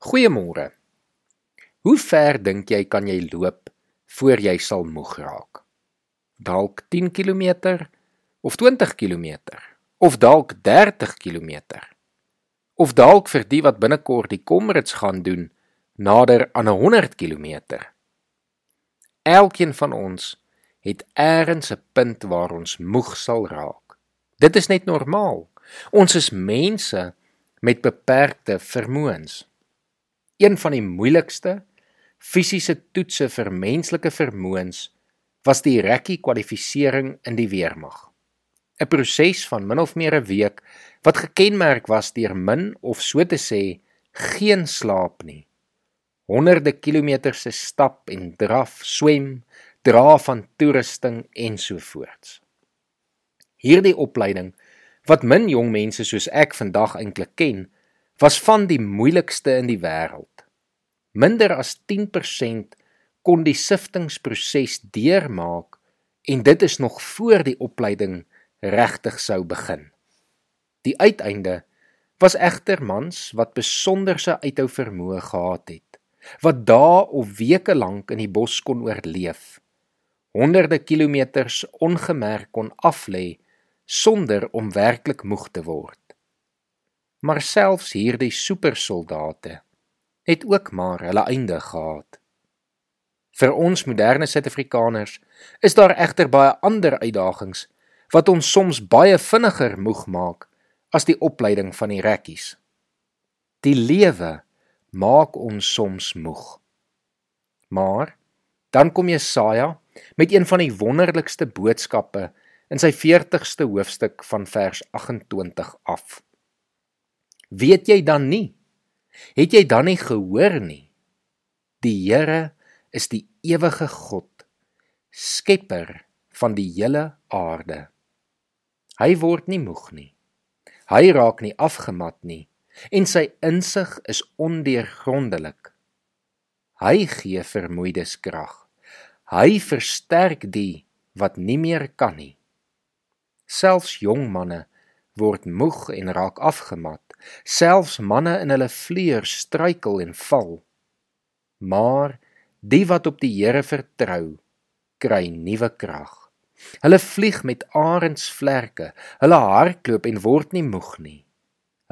Goeiemôre. Hoe ver dink jy kan jy loop voor jy sal moeg raak? Dalk 10 km of 20 km of dalk 30 km. Of dalk vir die wat binnekort die Komrits gaan doen, nader aan 100 km. Elkeen van ons het eers 'n punt waar ons moeg sal raak. Dit is net normaal. Ons is mense met beperkte vermoëns. Een van die moeilikste fisiese toetse vir menslike vermoëns was die rekkie kwalifisering in die weermag. 'n Proses van min of meer 'n week wat gekenmerk was deur min of so te sê geen slaap nie. Honderde kilometers se stap en draf, swem, dra van toerusting ensovoorts. Hierdie opleiding wat min jong mense soos ek vandag eintlik ken, was van die moeilikste in die wêreld. Minder as 10% kon die siftingproses deurmaak en dit is nog voor die opleiding regtig sou begin. Die uiteinde was egter mans wat besonderse uithou vermoë gehad het, wat dae of weke lank in die bos kon oorleef, honderde kilometers ongemerk kon aflê sonder om werklik moeg te word. Maar selfs hierdie supersoldate het ook maar hulle einde gehad. Vir ons moderne Suid-Afrikaners is daar egter baie ander uitdagings wat ons soms baie vinniger moeg maak as die opleiding van die rekkies. Die lewe maak ons soms moeg. Maar dan kom Jesaja met een van die wonderlikste boodskappe in sy 40ste hoofstuk van vers 28 af. Weet jy dan nie Het jy dan nie gehoor nie? Die Here is die ewige God, skepper van die hele aarde. Hy word nie moeg nie. Hy raak nie afgemat nie en sy insig is ondeurgrondelik. Hy gee vermoeides krag. Hy versterk die wat nie meer kan nie. Selfs jong manne word moeg en raak afgemat. Selfs manne in hulle vleuer struikel en val. Maar die wat op die Here vertrou, kry nuwe krag. Hulle vlieg met arensvlerke, hulle hardloop en word nie moeg nie.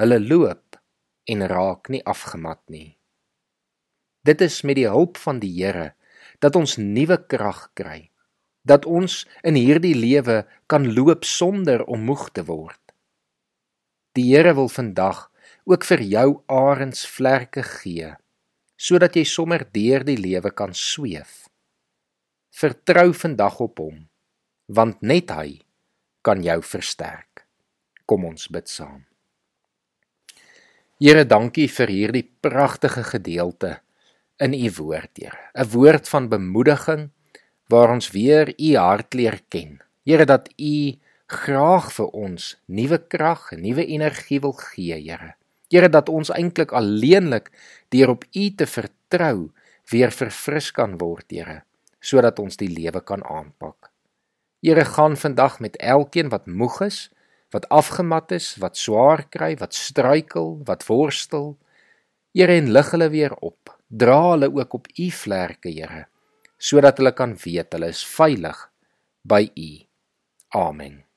Hulle loop en raak nie afgemat nie. Dit is met die hulp van die Here dat ons nuwe krag kry, dat ons in hierdie lewe kan loop sonder om moeg te word. Die Here wil vandag ook vir jou arensvlerke gee sodat jy sommer deur die lewe kan sweef. Vertrou vandag op hom want net hy kan jou versterk. Kom ons bid saam. Here, dankie vir hierdie pragtige gedeelte in u woord, Here. 'n Woord van bemoediging waar ons weer u hart leer ken. Here, dat u graag vir ons nuwe krag nuwe energie wil gee, Here. Here dat ons eintlik alleenlik deur op U te vertrou weer verfris kan word, Here, sodat ons die lewe kan aanpak. Here gaan vandag met elkeen wat moeg is, wat afgemat is, wat swaar kry, wat struikel, wat worstel. Here en lig hulle weer op. Dra hulle ook op U vlerke, Here, sodat hulle kan weet hulle is veilig by U. Amen.